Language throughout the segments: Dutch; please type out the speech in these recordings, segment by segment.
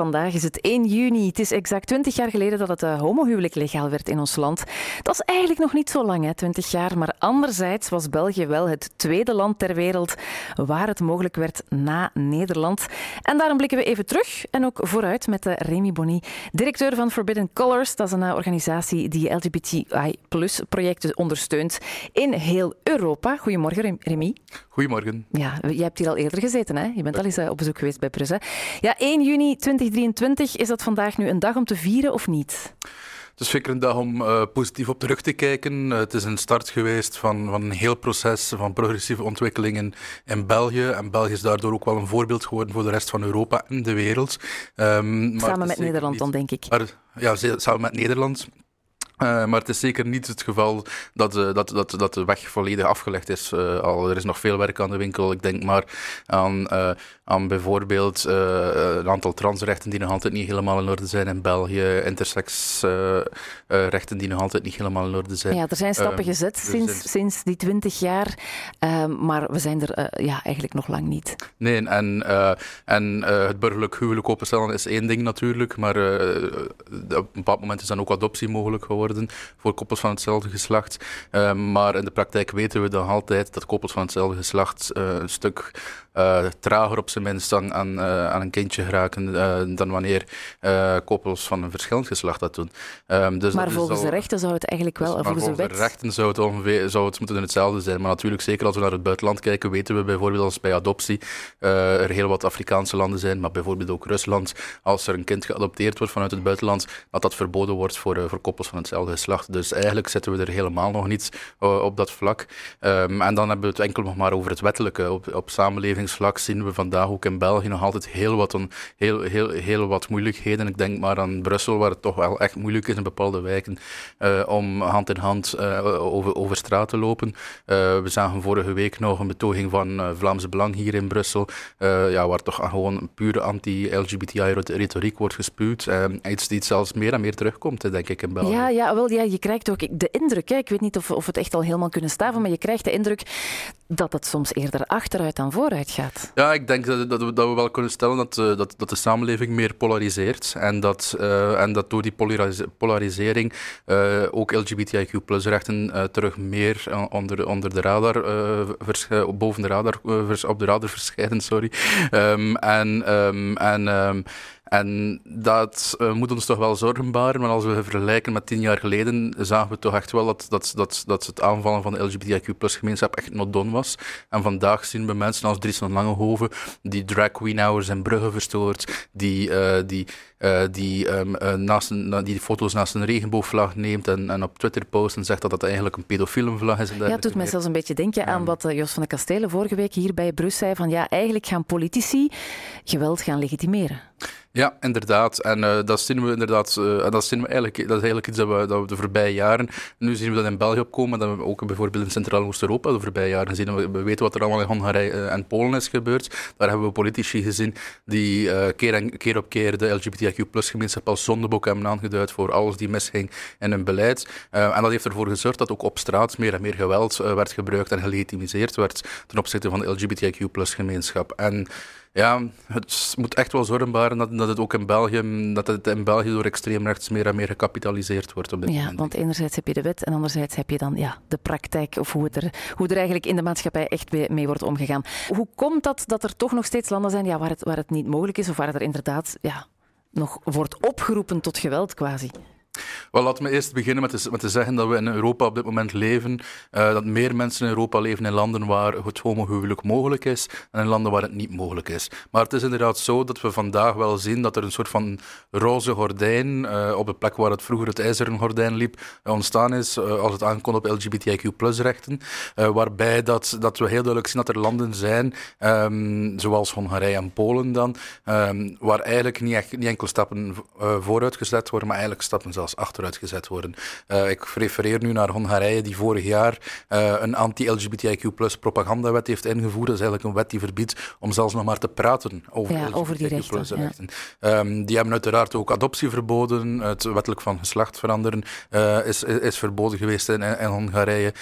Vandaag is het 1 juni. Het is exact 20 jaar geleden dat het uh, homohuwelijk legaal werd in ons land. Dat is eigenlijk nog niet zo lang, hè, 20 jaar. Maar anderzijds was België wel het tweede land ter wereld waar het mogelijk werd na Nederland. En daarom blikken we even terug en ook vooruit met uh, Remy Bonny, directeur van Forbidden Colors. Dat is een uh, organisatie die LGBTI-projecten ondersteunt in heel Europa. Goedemorgen, Remy. Goedemorgen. Ja, jij hebt hier al eerder gezeten, hè? Je bent al eens op bezoek geweest bij Prus. Hè? Ja, 1 juni 2023, is dat vandaag nu een dag om te vieren of niet? Het is zeker een dag om uh, positief op terug te kijken. Uh, het is een start geweest van, van een heel proces van progressieve ontwikkelingen in België. En België is daardoor ook wel een voorbeeld geworden voor de rest van Europa en de wereld. Um, samen met Nederland niet, dan, denk ik. Maar, ja, samen met Nederland. Uh, maar het is zeker niet het geval dat, uh, dat, dat, dat de weg volledig afgelegd is. Uh, al, er is nog veel werk aan de winkel. Ik denk maar aan, aan bijvoorbeeld een aantal transrechten die nog altijd niet helemaal in orde zijn in België. Intersexrechten die nog altijd niet helemaal in orde zijn. Ja, er zijn stappen gezet sinds, sinds die twintig jaar. maar we zijn er ja, eigenlijk nog lang niet. Nee, en, en het burgerlijk huwelijk openstellen is één ding natuurlijk. Maar op een bepaald moment is dan ook adoptie mogelijk geworden voor koppels van hetzelfde geslacht. Uh, maar in de praktijk weten we dan altijd dat koppels van hetzelfde geslacht uh, een stuk uh, trager op zijn minst aan, aan, aan een kindje geraken dan wanneer koppels van een verschillend geslacht dat doen. Um, dus maar volgens de rechten zou het eigenlijk wel, dus, volgens, volgens de, de rechten zou het, ongeveer, zou het moeten hetzelfde zijn. Maar natuurlijk, zeker als we naar het buitenland kijken, weten we bijvoorbeeld als bij adoptie er heel wat Afrikaanse landen zijn, maar bijvoorbeeld ook Rusland, als er een kind geadopteerd wordt vanuit het buitenland, dat dat verboden wordt voor, voor koppels van hetzelfde geslacht. Dus eigenlijk zitten we er helemaal nog niet op dat vlak. Um, en dan hebben we het enkel nog maar over het wettelijke. Op, op samenlevingsvlak zien we vandaag ook in België nog altijd heel wat, on, heel, heel, heel wat moeilijkheden. Ik denk maar aan Brussel, waar het toch wel echt moeilijk is in bepaalde wijken uh, om hand in hand uh, over, over straat te lopen. we zagen vorige week nog een betoging van Vlaamse Belang hier in Brussel, ja, waar toch gewoon pure anti-LGBTI-retoriek wordt gespuwd. iets die zelfs meer en meer terugkomt, denk ik, in België. Ja, ja wel, ja, je krijgt ook de indruk, ik weet niet of, of het echt al helemaal kunnen staven, maar je krijgt de indruk dat het soms eerder achteruit dan vooruit gaat. Ja, ik denk dat, dat, we, dat we wel kunnen stellen dat, uh, dat, dat de samenleving meer polariseert en dat, uh, en dat door die polaris polarisering uh, ook LGBTIQ-rechten terug meer onder, onder de radar, boven de radar, op de radar verschijnen, sorry. Um, en um, en um, en dat uh, moet ons toch wel zorgen baren, maar als we vergelijken met tien jaar geleden, zagen we toch echt wel dat, dat, dat, dat het aanvallen van de LGBTIQ-gemeenschap echt not done was. En vandaag zien we mensen als Dries van Langehoven, die drag queen hours en bruggen verstoort, die, uh, die, uh, die, um, naast een, die foto's naast een regenboogvlag neemt en, en op Twitter post en zegt dat dat eigenlijk een pedofiele vlag is. ja, het doet mij zelfs een beetje denken aan wat Jos van de Kastelen vorige week hier bij Brussel zei, van ja, eigenlijk gaan politici geweld gaan legitimeren. Ja, inderdaad. En uh, dat zien we inderdaad, uh, dat zien we eigenlijk, dat is eigenlijk iets dat we, dat we de voorbije jaren, nu zien we dat in België opkomen, dat we ook bijvoorbeeld in Centraal Oost-Europa de voorbije jaren zien. We, we, weten wat er allemaal in Hongarije uh, en Polen is gebeurd. Daar hebben we politici gezien die keer, keer op keer de LGBTIQ-gemeenschap als zondebok hebben aangeduid voor alles die misging in hun beleid. en dat heeft ervoor gezorgd dat ook op straat meer en meer geweld werd gebruikt en gelegitimiseerd werd ten opzichte van de LGBTIQ-gemeenschap. En ja, het moet echt wel zorgen baren dat, dat het ook in België, dat het in België door extreemrechts meer en meer gecapitaliseerd wordt op dit ja, moment. want enerzijds heb je de wet en anderzijds heb je dan ja, de praktijk of hoe, het er, hoe er eigenlijk in de maatschappij echt mee wordt omgegaan. Hoe komt dat dat er toch nog steeds landen zijn ja, waar, het, waar het niet mogelijk is of waar er inderdaad ja, nog wordt opgeroepen tot geweld quasi? Wel, laten we eerst beginnen met te, met te, zeggen dat we in Europa op dit moment leven, uh, dat meer mensen in Europa leven in landen waar het homohuwelijk mogelijk is en in landen waar het niet mogelijk is. Maar het is inderdaad zo dat we vandaag wel zien dat er een soort van roze gordijn uh, op de plek waar het vroeger het ijzeren gordijn liep, uh, ontstaan is als het aankomt op LGBTIQ-rechten, waarbij dat, dat we heel duidelijk zien dat er landen zijn, um, zoals Hongarije en Polen dan, um, waar eigenlijk niet, echt, niet enkel stappen vooruit gezet worden, maar eigenlijk stappen zelfs achteruit gezet worden. ik refereer nu naar Hongarije, die vorig jaar een anti-LGBTIQ plus propagandawet heeft ingevoerd. Dat is eigenlijk een wet die verbiedt om zelfs nog maar te praten over, ja, over die rechten. rechten. Ehm, die hebben uiteraard ook adoptie verboden. Het wettelijk van geslacht veranderen is, is, verboden geweest in, in Hongarije.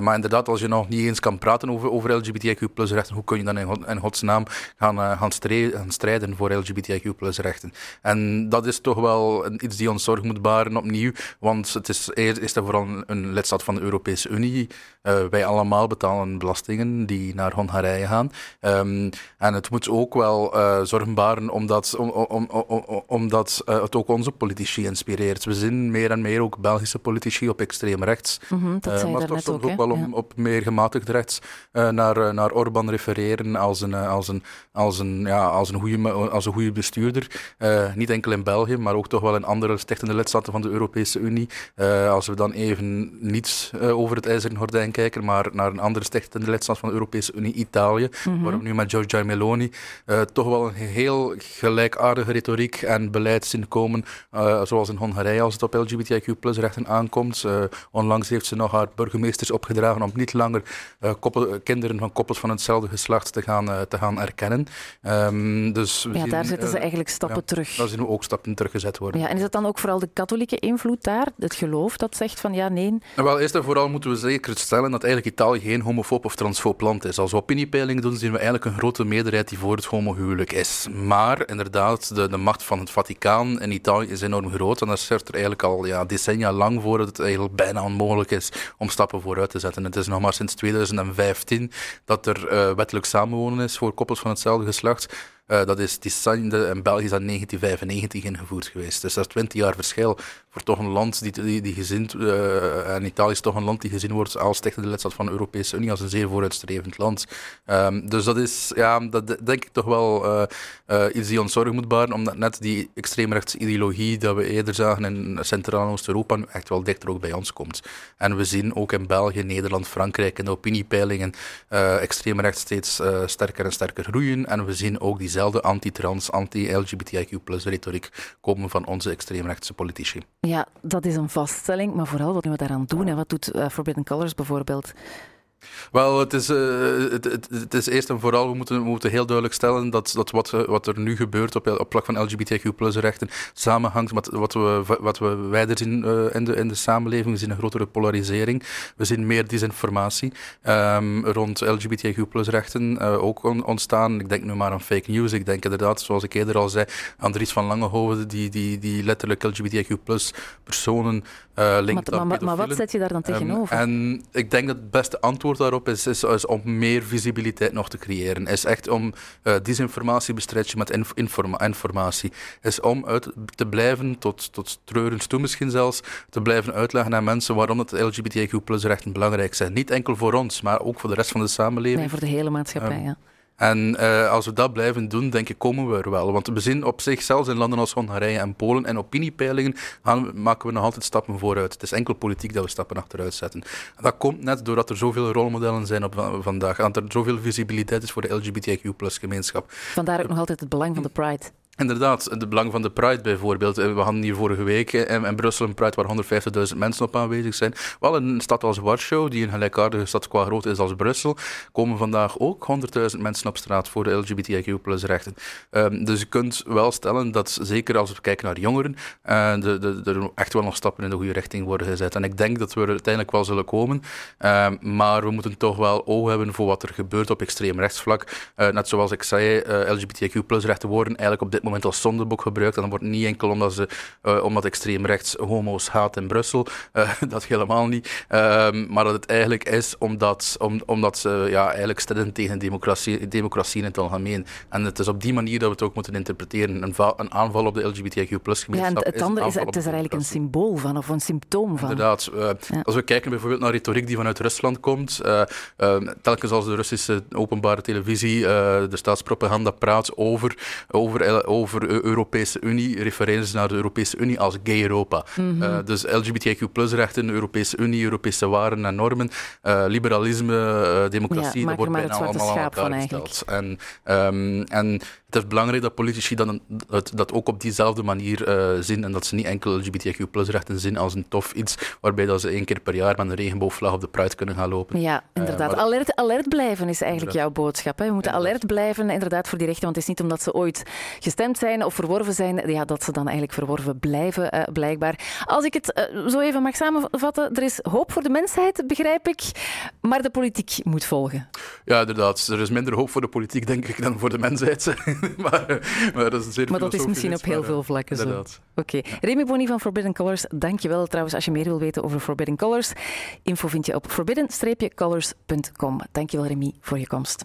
maar inderdaad, als je nog niet eens kan praten over, over LGBTIQ plus rechten, hoe kun je dan in, in godsnaam gaan, gaan, gaan strijden voor LGBTIQ plus rechten? En dat is toch wel iets die ons zorg moet baren opnieuw, want het is eerst en vooral een lidstaat van de Europese Unie. Uh, wij allemaal betalen belastingen die naar Hongarije gaan. Um, en het moet ook wel uh, zorgen baren omdat, om, om, om, omdat uh, het ook onze politici inspireert. We zien meer en meer ook Belgische politici op extreem rechts. Mm -hmm, dat maar toch soms ook, ook wel op, op, meer gematigd rechts naar, naar Orbán refereren als een, als een, als een, ja, als een, goede, als een goede bestuurder. niet enkel in België, maar ook toch wel in andere stichtende lidstaten van de Europese Unie. als we dan even niets over het ijzeren gordijn kijken, maar naar een andere stichtende lidstaat van de Europese Unie, Italië, mm waar we nu met Giorgia Meloni uh, toch wel een heel gelijkaardige retoriek en beleid zien komen, zoals in Hongarije als het op LGBTIQ plus rechten aankomt. Onlangs heeft ze nog haar burgemeesters opgedragen om niet langer koppel, kinderen van koppels van hetzelfde geslacht te gaan, te gaan erkennen. Um, dus ja, zien, daar zetten ze eigenlijk stappen ja, terug. Daar zien we ook stappen teruggezet worden. Ja, en is het dan ook vooral de katholieke invloed daar, het geloof dat zegt van ja, nee? Wel, eerst en vooral moeten we zeker stellen dat eigenlijk Italië geen homofoob of transfoob land is. Als we opiniepeilingen doen, zien we eigenlijk een grote meerderheid die voor het homohuwelijk is. Maar inderdaad, de, de macht van het Vaticaan in Italië is enorm groot. En dat zorgt er eigenlijk al ja, decennia lang voor dat het eigenlijk bijna onmogelijk is om stappen vooruit te zetten. Het is nog maar sinds 2015 dat er uh, wettelijk samenwonen is voor koppels van hetzelfde geslacht. Uh, dat is design in België is dat 1995 ingevoerd geweest. Dus dat is 20 jaar verschil toch een land die, die, die gezien, uh, en Italië is toch een land die gezien wordt als de lidstaat van de Europese Unie, als een zeer vooruitstrevend land. Um, dus dat is, ja, dat denk ik toch wel uh, iets die ons zorgen moet baren, omdat net die extreemrechtse ideologie dat we eerder zagen in Centraal- en Oost-Europa echt wel dichter ook bij ons komt. En we zien ook in België, Nederland, Frankrijk in de opiniepeilingen extreemrecht steeds sterker en sterker groeien. En we zien ook die diezelfde anti-trans, anti-LGBTIQ retoriek komen van onze extreemrechtse politici. Ja, dat is een vaststelling, maar vooral wat we daaraan doen en wat doet uh, Forbidden Colors bijvoorbeeld? Wel, het is, uh, het, het, het, is eerst en vooral, we moeten, we moeten heel duidelijk stellen dat, dat wat, wat er nu gebeurt op, op vlak van LGBTQ-rechten samenhangt met wat we, wat we wijder zien uh, in, de, in de samenleving. We zien een grotere polarisering. We zien meer disinformatie um, rond LGBTQ-rechten eh, ook on, ontstaan. Ik denk nu maar aan fake news. Ik denk inderdaad, zoals ik eerder al zei, aan Dries van Langehoven, die, die, die letterlijk LGBTQ-personen linkt maar, maar, maar, wat zet je daar dan tegenover? Um, en ik denk dat het beste antwoord daarop is, is, is, om meer visibiliteit nog te creëren. Is echt om uh, disinformatie bestrijden met inf informa informatie. Is om uit te blijven, tot, tot treurens toe misschien zelfs, te blijven uitleggen aan mensen waarom het LGBTIQ rechten belangrijk zijn. Niet enkel voor ons, maar ook voor de rest van de samenleving. Nee, voor de hele maatschappij, um, ja. En uh, als we dat blijven doen, denk ik, komen we er wel. Want we zien op zich, zelfs in landen als Hongarije en Polen en opiniepeilingen, maken we nog altijd stappen vooruit. Het is enkel politiek dat we stappen achteruit zetten. En dat komt net doordat er zoveel rolmodellen zijn op vandaag. Dat er zoveel visibiliteit is voor de LGBTQ-gemeenschap. Vandaar ook nog altijd het belang van de Pride. Inderdaad, het belang van de Pride bijvoorbeeld. Eh, we hadden hier vorige week in, in Brussel een Pride waar 150.000 mensen op aanwezig zijn. Wel, in een stad als Warschau, die een gelijkaardige stad qua grootte is als Brussel, komen vandaag ook 100.000 mensen op straat voor de LGBTIQ plus rechten. Um, dus je kunt wel stellen dat, zeker als we kijken naar jongeren, uh, de, de, er echt wel nog stappen in de goede richting worden gezet. En ik denk dat we er uiteindelijk wel zullen komen. Uh, maar we moeten toch wel oog hebben voor wat er gebeurt op extreem rechtsvlak. Uh, net zoals ik zei, LGBTIQ plus rechten worden eigenlijk op dit moment als zondeboek gebruikt. En dat wordt niet enkel omdat, ze, uh, omdat extreem rechts homo's haat in Brussel. Uh, dat helemaal niet. Uh, maar dat het eigenlijk is omdat, om, omdat ze ja, eigenlijk stellen tegen democratie, democratie in het algemeen. En het is op die manier dat we het ook moeten interpreteren. Een, een aanval op de LGBTIQ plus gemeenschap. Ja, het andere is, het is er eigenlijk een symbool van, of een symptoom van. Inderdaad. Ja. Als we kijken bijvoorbeeld naar retoriek die vanuit Rusland komt. telkens als de Russische openbare televisie, de staatspropaganda praat over, over, over over de Europese Unie, refereren ze naar de Europese Unie als gay Europa. Mm dus LGBTIQ-rechten, de Europese Unie, Europese waarden en normen, liberalisme, democratie, dat wordt bijna allemaal aan elkaar gesteld. En, um, en het is belangrijk dat politici dan het, dat ook op diezelfde manier uh, zien en dat ze niet enkel LGBTQ-rechten zien als een tof iets waarbij dat ze één keer per jaar met een regenboogvlag op de Pride kunnen gaan lopen. Ja, eh, inderdaad. Uh, alert, alert blijven is eigenlijk jouw boodschap. Hè? We moeten alert blijven inderdaad voor die rechten, want het is niet omdat ze ooit gestemd zijn of verworven zijn, ja, dat ze dan eigenlijk verworven blijven, uh, blijkbaar. Als ik het zo even mag samenvatten, er is hoop voor de mensheid, begrijp ik, maar de politiek moet volgen. Ja, inderdaad. Er is minder hoop voor de politiek, denk ik, dan voor de mensheid. maar, maar, dat is, zeer maar dat is misschien op heel veel vlakken zo. Oké. Okay. Remy Boni van Forbidden Colors, dankjewel trouwens als je meer wil weten over Forbidden Colors. Info vind je op forbidden-colors.com. Dankjewel Remy voor je komst.